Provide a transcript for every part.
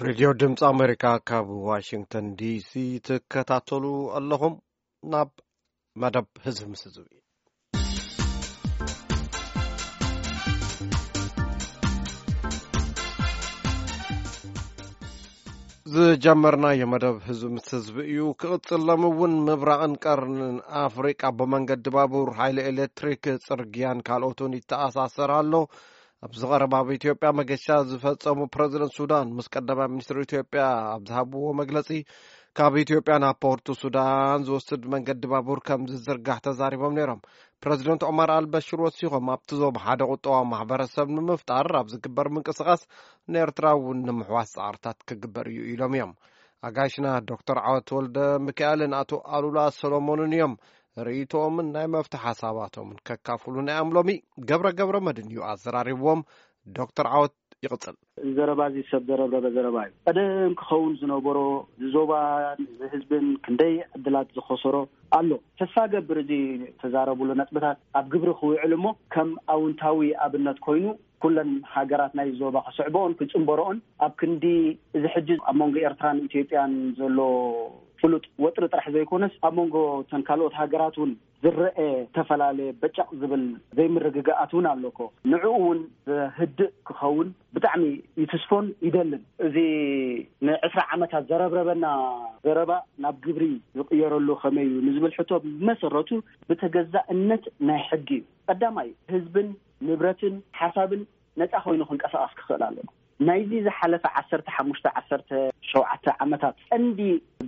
ሬድዮ ድምፂ ኣሜሪካ ካብ ዋሽንግተን ዲሲ ትከታተሉ ኣለኹም ናብ መደብ ህዝቢ ምስ ህዝቢ ዝጀመርናዮ መደብ ህዝቢ ምስ ህዝቢ እዩ ክቕፅሎም እውን ምብራቕን ቀርንን ኣፍሪቃ ብመንገዲ ባቡር ሓይሊ ኤሌክትሪክ ፅርግያን ካልኦትን ይተኣሳሰር ኣሎ ኣብዚ ቀረባ ኣብ ኢትዮጵያ መገሻ ዝፈጸሙ ፕረዚደንት ሱዳን ምስ ቀዳማይ ሚኒስትር ኢትዮጵያ ኣብ ዝሃብዎ መግለጺ ካብ ኢትዮጵያ ናብ ፖርቱ ሱዳን ዝወስድ መንገዲ ባቡር ከም ዝዝርጋሕ ተዛሪቦም ነይሮም ፕረዚደንት ዑማር ኣልበሽር ወሲኾም ኣብቲ ዞም ሓደ ቁጠባዊ ማሕበረሰብ ንምፍጣር ኣብ ዝግበር ምንቅስቓስ ንኤርትራ እውን ንምሕዋስ ፃዕርታት ክግበር እዩ ኢሎም እዮም ኣጋይሽና ዶክተር ዓወት ወልደ ሚካኤልን ኣቶ ኣሉላ ሰሎሞንን እዮም ርእይቶኦምን ናይ መፍት ሓሳባቶምን ከካፍሉ ናይ ኣምሎሚ ገብረ ገብረ መድን እዩ ኣዘራሪብዎም ዶክተር ዓወት ይቕፅል ዘረባ እዚ ሰብ ዘረብረበ ዘረባ እዩ ቀደም ክኸውን ዝነበሮ ዝዞባን ዝህዝብን ክንደይ ዕድላት ዝኸሰሮ ኣሎ ተስፋ ገብር እዚ ተዛረብሉ ነጥብታት ኣብ ግብሪ ክውዕል እሞ ከም ኣውንታዊ ኣብነት ኮይኑ ኩለን ሃገራት ናይዚ ዞባ ክስዕበኦን ክጽምበረኦን ኣብ ክንዲ እዚ ሕጂ ኣብ መንጎ ኤርትራን ኢትዮጵያን ዘሎ ፍሉጥ ወጥሪ ጥራሕ ዘይኮነስ ኣብ መንጎ እተን ካልኦት ሃገራት እውን ዝረአ ዝተፈላለየ በጨቕ ዝብል ዘይምርግጋኣት እውን ኣሎኮ ንዕኡ እውን ዘህድእ ክኸውን ብጣዕሚ ይትስፎን ይደልን እዚ ንዕስራ ዓመታት ዘረብረበና ዘረባ ናብ ግብሪ ዝቕየረሉ ከመይ እዩ ንዝብል ሕቶ ብመሰረቱ ብተገዛእነት ናይ ሕጊ እዩ ቀዳማይ ህዝብን ንብረትን ሓሳብን ነጻ ኮይኑ ክንቀሳቐስ ክኽእል ኣለዎ። ናይዚ ዝሓለፈ ዓሰርተ ሓሙሽተ ዓሰርተ ሸውዓተ ዓመታት ቀንዲ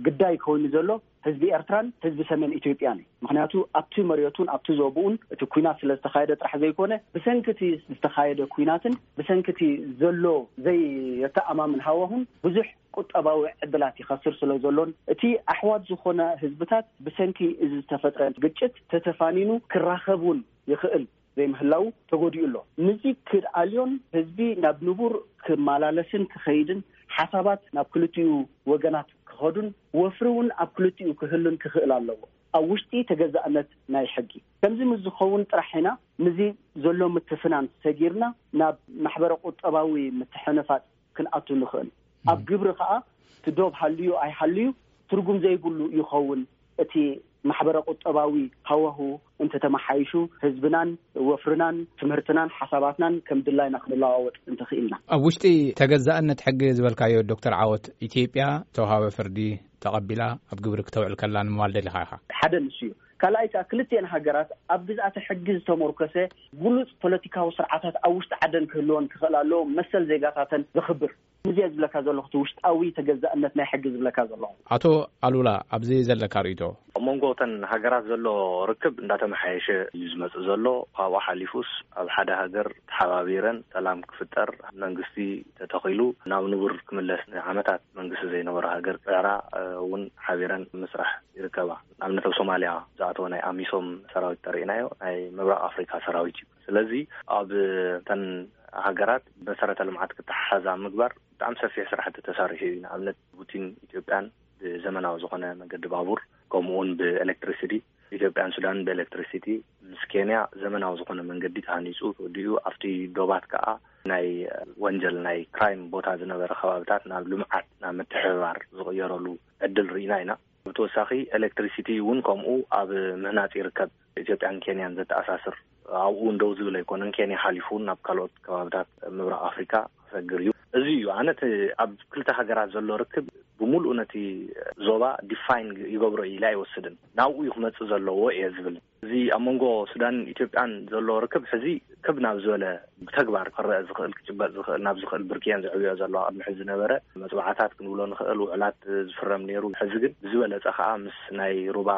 ግዳይ ኮይኑ ዘሎ ህዝቢ ኤርትራን ህዝቢ ሰሜን ኢትዮጵያን እዩ። ምክንያቱ ኣብቲ መሬቱን ኣብቲ ዞብኡን እቲ ኩናት ስለ ዝተኻየደ ጥራሕ ዘይኮነ ብሰንኪ እቲ ዝተኻየደ ኩናትን ብሰንኪ እቲ ዘሎ ዘይተኣማምን ሃዋሁን ብዙሕ ቁጠባዊ ዕድላት ይኸስር ስለ ዘሎን እቲ ኣሕዋት ዝኾነ ህዝብታት ብሰንኪ እዚ ዝተፈጥረ ግጭት ተተፋኒኑ ክራኸብ እውን ይኽእል ዘይምህላዉ ተጎዲኡ ኣሎ። ንዚ ክድኣልዮን ህዝቢ ናብ ንቡር ክመላለስን ክኸይድን ሓሳባት ናብ ክልቲኡ ወገናት ክኸዱን ወፍሪ እውን ኣብ ክልቲኡ ክህሉን ክኽእል ኣለዎ ኣብ ውሽጢ ተገዛእነት ናይ ሕጊ። ከምዚ ምስ ዝኸውን ጥራሕ ኢና ንዚ ዘሎ ምትፍናን ሰጊርና ናብ ማሕበረ ቁጠባዊ ምትሕንፋጽ ክንኣቱ ንኽእል ኣብ ግብሪ ከዓ እቲ ዶብ ሃልዩ ኣይሃልዩ ትርጉም ዘይብሉ ይኸውን እቲ ማሕበረ ቁጠባዊ ሃዋሁ እንተተመሓይሹ ህዝብናን ወፍርናን ትምህርትናን ሓሳባትናን ከም ድላይና ክንለዋወጥ እንተኽኢልና ኣብ ውሽጢ ተገዛእነት ሕጊ ዝበልካዮ ዶክተር ዓወት ኢትዮጵያ ተውሃበ ፍርዲ ተቐቢላ ኣብ ግብሪ ክተውዕል ከላ ንምባል ደሊኻ ኢኻ ሓደ ንሱ እዩ ካልኣይ ከዓ ክልትኤን ሃገራት ኣብ ግዝኣተ ሕጊ ዝተመርኮሰ ግሉፅ ፖለቲካዊ ስርዓታት ኣብ ውሽጢ ዓደን ክህልወን ክኽእል ኣለዎ መሰል ዜጋታተን ዘኽብር እዚየ ዝብለካ ዘለኹ እቲ ውሽጣዊ ተገዛእነት ናይ ሕጊ ዝብለካ ዘለኹ ኣቶ ኣሉላ ኣብዚ ዘለካ ርእቶ ኣብ መንጎ ተን ሃገራት ዘሎ ርክብ እንዳተመሓየሸ እዩ ዝመፅእ ዘሎ ካብኡ ሓሊፉስ ኣብ ሓደ ሃገር ተሓባቢረን ሰላም ክፍጠር መንግስቲ ተተኺሉ ናብ ንቡር ክምለስ ንዓመታት መንግስቲ ዘይነበሮ ሃገር ፅዕራ እውን ሓቢረን ምስራሕ ይርከባ ንኣብነት ኣብ ሶማልያ ዝኣተወ ናይ ኣሚሶም ሰራዊት ተሪኢናዮ ናይ ምብራቅ ኣፍሪካ ሰራዊት እዩ ስለዚ ኣብ እተን ሃገራት መሰረተ ልምዓት ክተሓሓዝ ኣብ ምግባር ብጣዕሚ ሰፊሕ ስራሕቲ ተሰሪሑ እዩ ንኣብነት ቡቲን ኢትዮጵያን ብዘመናዊ ዝኾነ መንገዲ ባቡር ከምኡ ውን ብኤሌክትሪሲቲ ኢትዮጵያን ሱዳንን ብኤሌክትሪሲቲ ምስ ኬንያ ዘመናዊ ዝኾነ መንገዲ ተሃኒፁ ተወዲኡ ኣብቲ ዶባት ከዓ ናይ ወንጀል ናይ ክራይም ቦታ ዝነበረ ከባብታት ናብ ልምዓት ናብ ምትሕብባር ዝቕየረሉ ዕድል ርኢና ኢና ብተወሳኺ ኤሌክትሪሲቲ እውን ከምኡ ኣብ ምህናፅ ይርከብ። ኢትዮጵያን ኬንያን ዘተኣሳስር ኣብኡ እውን ደው ዝብል ኣይኮነን። ኬንያ ሓሊፉ እውን ናብ ካልኦት ከባብታት ምብራቕ ኣፍሪካ ክሰግር እዩ። እዚ እዩ ኣነ እቲ ኣብ ክልተ ሃገራት ዘሎ ርክብ ብምሉኡ ነቲ ዞባ ዲፋይን ይገብሮ እዩ ኢለ ኣይወስድን። ናብኡ እዩ ክመፅእ ዘለዎ እየ ዝብል። እዚ ኣብ መንጎ ሱዳንን ኢትዮጵያን ዘሎ ርክብ ሕዚ ክብ ናብ ዝበለ ብተግባር ክረአ ዝኽእል ክጭበጥ ዝኽእል ናብ ዝኽእል ብርኪ እየን ዝዕብዮ ዘለዋ ቅድሚ ሕዚ ዝነበረ መፅባዕታት ክንብሎ ንኽእል ውዕላት ዝፍረም ነይሩ ሕዚ ግን ብዝበለፀ ከዓ ምስ ናይ ሩባ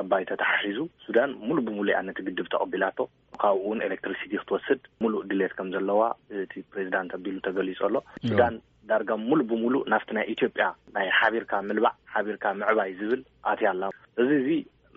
ኣባይ ተተሓሒዙ ሱዳን ሙሉእ ብሙሉእ እያ ነቲ ግድብ ተቐቢላቶ ካብኡ እውን ኤሌክትሪሲቲ ክትወስድ ሙሉእ ድሌት ከም ዘለዋ እቲ ፕሬዚዳንት ኣቢሉ ተገሊፁ ኣሎ ሱዳን ዳርጋ ሙሉእ ብሙሉእ ናብቲ ናይ ኢትዮጵያ ናይ ሓቢርካ ምልባዕ ሓቢርካ ምዕባይ ዝብል ኣትያ ኣላ። እዚ እዚ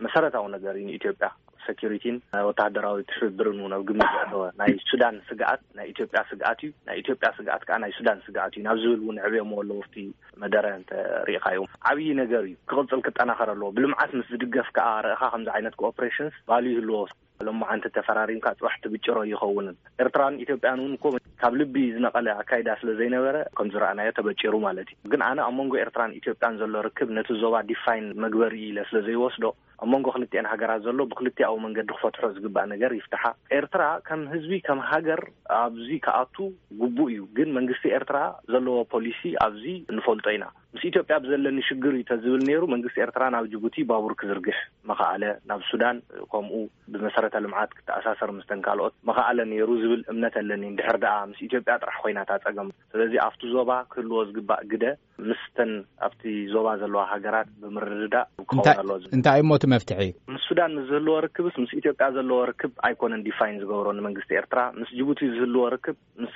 መሰረታዊ ነገር እዩ ንኢትዮጵያ ሰኪሪቲን ወተሃደራዊ ትሕብብርን እውን ኣብ ግምት ዘእተወ ናይ ሱዳን ስግኣት ናይ ኢትዮጵያ ስግኣት እዩ ናይ ኢትዮጵያ ስግኣት ከዓ ናይ ሱዳን ስግኣት እዩ ናብ ዝብል እውን ዕብዮሞ ኣለዎ ኣብቲ መደረ እንተሪኢኻዮ ዓብዪ ነገር እዩ ክቕፅል ክጠናኸር ኣለዎ ብልምዓት ምስ ዝድገፍ ከዓ ርእኻ ከምዚ ዓይነት ኮኦፕሬሽንስ ባሉ ይህልዎ ሎማዓንቲ ተፈራሪምካ ፅባሕ ትብጭሮ ኣይኸውንን። ኤርትራን ኢትዮጵያን እውን እኮ ካብ ልቢ ዝነቐለ ኣካይዳ ስለ ዘይነበረ ከም ዝረኣናዮ ተበጪሩ ማለት እዩ። ግን ኣነ ኣብ መንጎ ኤርትራን ኢትዮጵያን ዘሎ ርክብ ነቲ ዞባ ዲፋይን መግበሪ እዩ ኢለ ስለ ዘይወስዶ ኣብ መንጎ ክልቲኤን ሃገራት ዘሎ ብክልቲኣዊ መንገዲ ክፈትሖ ዝግባእ ነገር ይፍትሓ። ኤርትራ ከም ህዝቢ ከም ሃገር ኣብዚ ክኣቱ ግቡእ እዩ። ግን መንግስቲ ኤርትራ ዘለዎ ፖሊሲ ኣብዚ ንፈልጦ ኢና። ምስ ኢትዮጵያ ብዘለኒ ሽግር እዩ ተዝብል ነይሩ መንግስቲ ኤርትራ ናብ ጅቡቲ ባቡር ክዝርግሕ መኸኣለ ናብ ሱዳን ከምኡ ብመሰረተ ልምዓት ክተኣሳሰር ምስተን ካልኦት መኸኣለ ነይሩ ዝብል እምነት ኣለኒ እንድሕር ደኣ ምስ ኢትዮጵያ ጥራሕ ኮይና እታ ጸገም ስለዚ ኣብቲ ዞባ ክህልዎ ዝግባእ ግደ ምስተን ኣብቲ ዞባ ዘለዋ ሃገራት ብምርድዳእ ክኸውን ኣለዎ ዝብል እንታይ እሞ እቲ መፍትሒ ምስ ሱዳን ምስ ዝህልዎ ርክብስ ምስ ኢትዮጵያ ዘለዎ ርክብ ኣይኮነን ዲፋይን ዝገብሮ ንመንግስቲ ኤርትራ ምስ ጅቡቲ ዝህልዎ ርክብ ምስ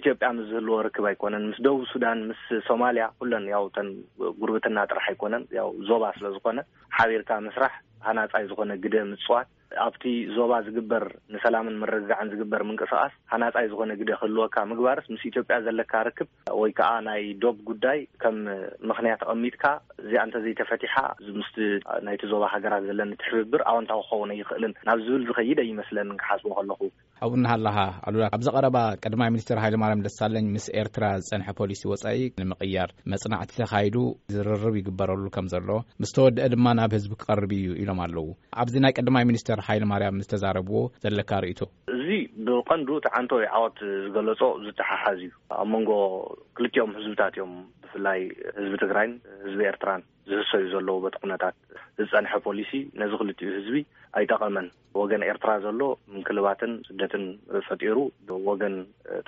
ኢትዮጵያ ምስ ዝህልዎ ርክብ ኣይኮነን ምስ ደቡብ ሱዳን ምስ ሶማልያ ኩለን ያው ተን ጉርብትና ጥራሕ ኣይኮነን ያው ዞባ ስለ ዝኾነ ሓቢርካ ምስራሕ ሃናፃይ ዝኾነ ግደ ምፅዋት ኣብቲ ዞባ ዝግበር ንሰላምን ምርግጋዕን ዝግበር ምንቅስቃስ ሃናፃይ ዝኾነ ግደ ክህልወካ ምግባርስ ምስ ኢትዮጵያ ዘለካ ርክብ ወይ ከዓ ናይ ዶብ ጉዳይ ከም ምክንያት ተቐሚጥካ እዚኣ እንተዘይተፈቲሓ ምስ ናይቲ ዞባ ሃገራት ዘለኒ ትሕብብር ኣወንታዊ ክኸውን ኣይኽእልን ናብ ዝብል ዝኸይድ ኣይመስለንን ክሓስቦ ከለኹ ኣብኡ እናሃለኻ ኣሉላ ኣብዚ ቀረባ ቀዳማይ ሚኒስትር ሃይለማርያም ደሳለኝ ምስ ኤርትራ ዝጸንሐ ፖሊሲ ወጻኢ ንምቕያር መጽናዕቲ ተኻይዱ ዝርርብ ይግበረሉ ከም ዘሎ ምስ ተወድአ ድማ ናብ ህዝቢ ክቐርብ እዩ ኢሎም ኣለዉ። ኣብዚ ናይ ቀዳማይ ሚኒስትር ሃይለማርያም ዝተዛረብዎ ዘለካ ርእይቶ? እዚ ብቐንዱ እቲ ዓንተወይ ዓወት ዝገለጾ ዝተሓሓዝ እዩ። ኣብ መንጎ ክልቲኦም ህዝብታት እዮም ብፍላይ ህዝቢ ትግራይን ህዝቢ ኤርትራን ዝህሰዩ ዘለዉ በቲ ኩነታት ዝጸንሐ ፖሊሲ ነዚ ክልቲኡ ህዝቢ ኣይጠቐመን። ወገን ኤርትራ ዘሎ ምንክልባትን ስደትን ፈጢሩ ወገን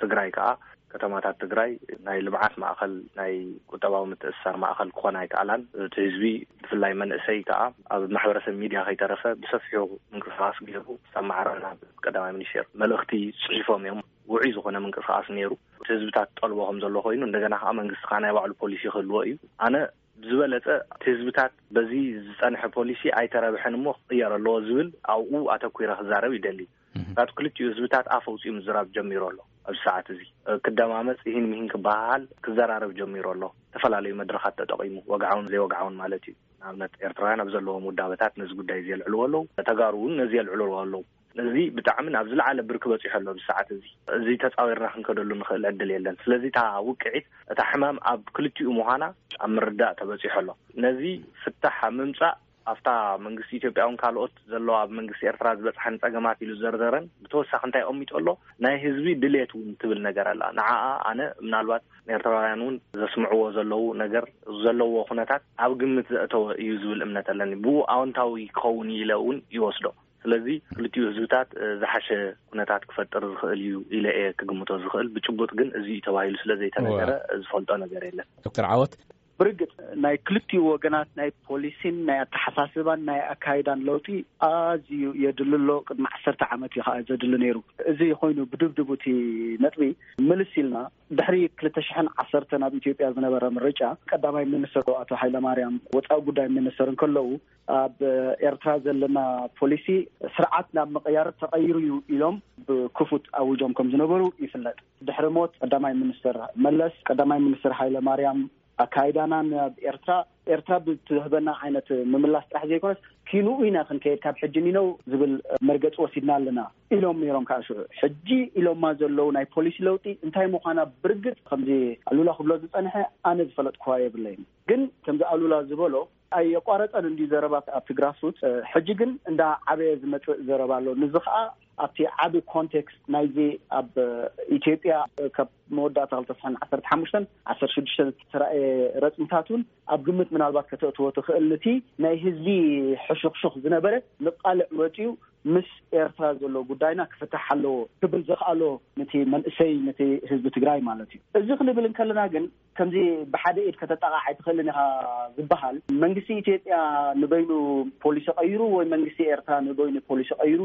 ትግራይ ከዓ ከተማታት ትግራይ ናይ ልምዓት ማእኸል ናይ ቁጠባዊ ምትእስሳር ማእኸል ክኾና ኣይከኣላን እቲ ህዝቢ ብፍላይ መንእሰይ ከዓ ኣብ ማሕበረሰብ ሚድያ ከይተረፈ ብሰፊሑ ምንቅስቃስ ገይሩ ሳብ ማዕረና ቀዳማይ ሚኒስቴር መልእኽቲ ፅሒፎም እዮም ውዑይ ዝኾነ ምንቅስቃስ ነይሩ እቲ ህዝብታት ጠልቦ ከም ዘሎ ኮይኑ እንደገና ከዓ መንግስቲ ከዓ ናይ ባዕሉ ፖሊሲ ክህልዎ እዩ ኣነ ብዝበለፀ እቲ ህዝብታት በዚ ዝፀንሐ ፖሊሲ ኣይተረብሐን እሞ ክቕየር ኣለዎ ዝብል ኣብኡ ኣተኲረ ክዛረብ ይደሊ። ምክንያቱ ክልቲኡ ህዝብታት ኣፍ ኣውፂኡ ምዝራብ ጀሚሩ ኣሎ። ኣብዚ ሰዓት እዚ ክደማመፅ እሂን ምሂን ክበሃሃል ክዘራረብ ጀሚሩ ኣሎ። ዝተፈላለዩ መድረኻት ተጠቒሙ ወግዓውን ዘይወግዓውን ማለት እዩ። ንኣብነት ኤርትራውያን ኣብ ዘለዎም ውዳበታት ነዚ ጉዳይ እዚ የልዕልዎ ኣለዉ። ተጋሩ እውን ነዚ የልዕልዎ ኣለዉ። ስለዚ ብጣዕሚ ናብ ዝለዓለ ብርኪ በፂሑ ኣሎ ኣብዚ ሰዓት እዚ። እዚ ተፃዊርና ክንከደሉ ንኽእል ዕድል የለን። ስለዚ እታ ውቅዒት እታ ሕማም ኣብ ክልቲኡ ምዃና ኣብ ምርዳእ ተበፂሑ ኣሎ። ነዚ ፍታሕ ኣብ ምምፃእ ኣብታ መንግስቲ ኢትዮጵያውን ካልኦት ዘለዋ ኣብ መንግስቲ ኤርትራ ዝበፅሐን ፀገማት ኢሉ ዝዘርዘረን ብተወሳኺ እንታይ ኣቐሚጡ ኣሎ ናይ ህዝቢ ድሌት እውን ትብል ነገር ኣላ ንዓኣ ኣነ ምናልባት ኤርትራውያን እውን ዘስምዕዎ ዘለዉ ነገር ዘለዎ ኩነታት ኣብ ግምት ዘእተወ እዩ ዝብል እምነት ኣለኒ ብኡ ኣወንታዊ ክኸውን ኢለ እውን ይወስዶ ስለዚ ክልቲኡ ህዝብታት ዝሓሸ ኩነታት ክፈጥር ዝኽእል እዩ ኢለ እየ ክግምቶ ዝኽእል ብጭቡጥ ግን እዚ እዩ ተባሂሉ ስለ ዘይተነገረ ዝፈልጦ ነገር የለን ዶክተር ዓወት ብርግፅ ናይ ክልቲኡ ወገናት ናይ ፖሊሲን ናይ ኣተሓሳስባን ናይ ኣካይዳን ለውጢ ኣዝዩ የድሊ ኣሎ ቅድሚ ዓሰርተ ዓመት እዩ ከዓ ዘድሊ ነይሩ እዚ ኮይኑ ብድብድቡ እቲ ነጥቢ ምልስ ኢልና ድሕሪ ክልተ ሽሕን ዓሰርተ ናብ ኢትዮጵያ ዝነበረ ምርጫ ቀዳማይ ሚኒስትር ኣቶ ሃይለማርያም ወፃኢ ጉዳይ ሚኒስትር እንከለዉ ኣብ ኤርትራ ዘለና ፖሊሲ ስርዓት ናብ ምቅያር ተቀይሩ እዩ ኢሎም ብክፉት ኣውጆም ከም ዝነበሩ ይፍለጥ ድሕሪ ሞት ቀዳማይ ሚኒስትር መለስ ቀዳማይ ሚኒስትር ሃይለ ማርያም ኣካይዳና ናብ ኤርትራ ኤርትራ ብትህበና ዓይነት ምምላስ ጥራሕ ዘይኮነስ ኪንኡ ኢና ክንከየድ ካብ ሕጂ ኒነው ዝብል መርገፂ ወሲድና ኣለና ኢሎም ነይሮም ከዓ ሽዑ ሕጂ ኢሎማ ዘለው ናይ ፖሊሲ ለውጢ እንታይ ምዃና ብርግፅ ከምዚ ኣሉላ ክብሎ ዝፀንሐ ኣነ ዝፈለጥኩዋ የብለይን ግን ከምዚ ኣሉላ ዝበሎ ኣየቋረፀን እንድዩ ዘረባ ኣብቲ ግራስሩት ሕጂ ግን እንዳ ዓበየ ዝመፅእ ዘረባ ኣሎ ንዚ ከዓ ኣብቲ ዓብ ኮንቴክስት ናይዚ ኣብ ኢትዮጵያ ካብ መወዳእታ ክልተስሓን ዓሰርተ ሓሙሽተን ዓሰር ሽዱሽተን ዝተረኣየ ረፅምታት እውን ኣብ ግምት ምናልባት ከተእትዎ ትኽእል ንቲ ናይ ህዝቢ ሕሹኽሹኽ ዝነበረ ንቃልዕ ወፅኡ ምስ ኤርትራ ዘሎ ጉዳይና ክፍታሕ ኣለዎ ክብል ዘኽኣሎ ነቲ መንእሰይ ነቲ ህዝቢ ትግራይ ማለት እዩ እዚ ክንብል እንከለና ግን ከምዚ ብሓደ ኢድ ከተጣቕዕ ኣይትኽእልን ኢኻ ዝበሃል፣ መንግስቲ ኢትዮጵያ ንበይኑ ፖሊሲ ቀይሩ ወይ መንግስቲ ኤርትራ ንበይኑ ፖሊሲ ቀይሩ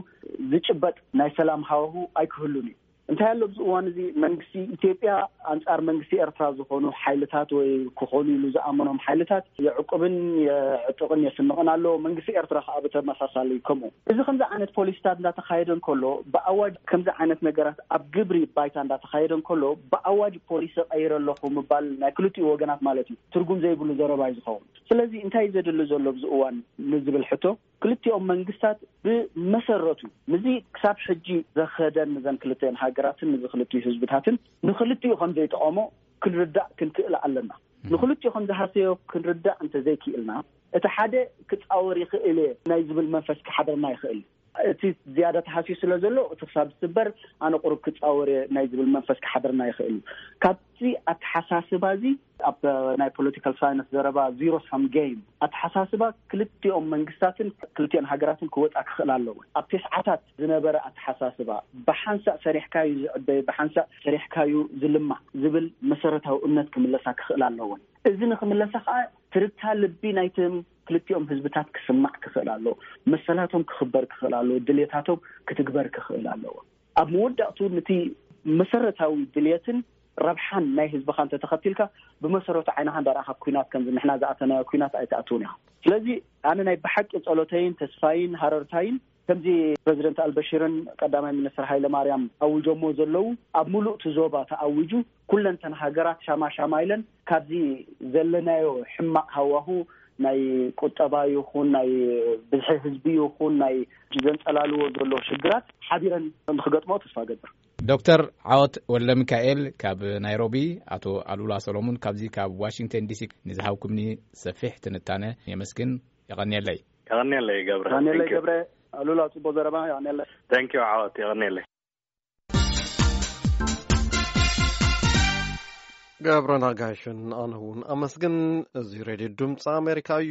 ዝጭበጥ ናይ ሰላም ሃዋሁ ኣይክህሉን እዩ። እንታይ ኣሎ ኣብዚ እዋን እዚ መንግስቲ ኢትዮጵያ ኣንጻር መንግስቲ ኤርትራ ዝኾኑ ሓይልታት ወይ ክኾኑ ኢሉ ዝኣመኖም ሓይልታት የዕቁብን የዕጥቕን የስንቕን ኣሎ። መንግስቲ ኤርትራ ከዓ ብተመሳሳሊ ከምኡ እዚ ከምዚ ዓይነት ፖሊሲታት እንዳተኻየደ እንከሎ ብኣዋጅ ከምዚ ዓይነት ነገራት ኣብ ግብሪ ባይታ እንዳተኻየደ እንከሎ ብኣዋጅ ፖሊሲ ቀይረ ኣለኹ ምባል ናይ ክልቲኡ ወገናት ማለት እዩ ትርጉም ዘይብሉ ዘረባ እዩ ዝኸውን። ስለዚ እንታይ እዩ ዘድሊ ዘሎ ኣብዚ እዋን ንዝብል ሕቶ ክልቲኦም መንግስታት ብመሰረቱ ንዚ ክሳብ ሕጂ ዘኸደን ንዘን ክልተን ሃገራትን ንዚ ክልቲኡ ህዝብታትን ንክልቲኡ ከም ዘይጠቐሞ ክንርዳእ ክንክእል ኣለና። ንክልቲኡ ከም ዝሃሰዮ ክንርዳእ እንተዘይክእልና እቲ ሓደ ክፃወር ይኽእል እየ ናይ ዝብል መንፈስ ክሓደርና ይኽእል እዩ። እቲ ዝያዳ ተሃስዩ ስለ ዘሎ እቲ ክሳብ ዝስበር ኣነ ቁሩብ ክጻወር እየ ናይ ዝብል መንፈስ ክሓድርና ይኽእል እዩ። ካብዚ ኣተሓሳስባ እዚ ኣብ ናይ ፖለቲካል ሳይንስ ዘረባ ዚሮ ሳም ገይም ኣተሓሳስባ ክልቲኦም መንግስታትን ክልቲኦን ሃገራትን ክወጻ ክኽእላ ኣለወን። ኣብ ቴስዓታት ዝነበረ ኣተሓሳስባ ብሓንሳእ ሰሪሕካዩ ዝዕበ ብሓንሳእ ሰሪሕካዩ ዝልማዕ ዝብል መሰረታዊ እምነት ክምለሳ ክኽእላ ኣለወን። እዚ ንክምለሳ ከዓ ትርታ ልቢ ናይቶም ክልቲኦም ህዝብታት ክስማዕ ክኽእል ኣለዎ፣ መሰላቶም ክኽበር ክኽእል ኣለዎ፣ ድሌታቶም ክትግበር ክኽእል ኣለዎ። ኣብ መወዳእቱ ነቲ መሰረታዊ ድሌትን ረብሓን ናይ ህዝብካ እንተተኸትልካ ብመሰረቱ ዓይናካ እንዳረኣካ ኩናት ከምዚ ንሕና ዝኣተናዮ ኩናት ኣይትኣትውን ኢኻ ስለዚ ኣነ ናይ ብሓቂ ፀሎተይን ተስፋይን ሃረርታይን ከምዚ ፕረዚደንት ኣልበሽርን ቀዳማይ ሚኒስትር ሃይለማርያም ኣዊጆሞ ዘለዉ ኣብ ምሉእ እቲ ዞባ ተኣዊጁ ኩለንተን ሃገራት ሻማ ሻማ ኢለን ካብዚ ዘለናዮ ሕማቕ ሃዋሁ ናይ ቁጠባ ይኹን ናይ ብዝሒ ህዝቢ ይኹን ናይ ዘንፀላልዎ ዘሎ ሽግራት ሓቢረን ንክገጥሞ ተስፋ ገብር ዶክተር ዓወት ወለ ሚካኤል ካብ ናይሮቢ ኣቶ ኣሉላ ሰሎሙን ካብዚ ካብ ዋሽንግተን ዲሲ ንዝሃብኩምኒ ሰፊሕ ትንታነ የመስግን የቐንየለይ የቀኔለይ ገብረ የቀኔለይ ገብረ ኣሉላ ፅቡቅ ዘረባ የቀኔለይ ታንኪዩ ዓወት የቀኔለይ ገብረ ናጋሽን ኣነ እውን ኣመስግን እዚ ሬድዮ ድምፂ ኣሜሪካ እዩ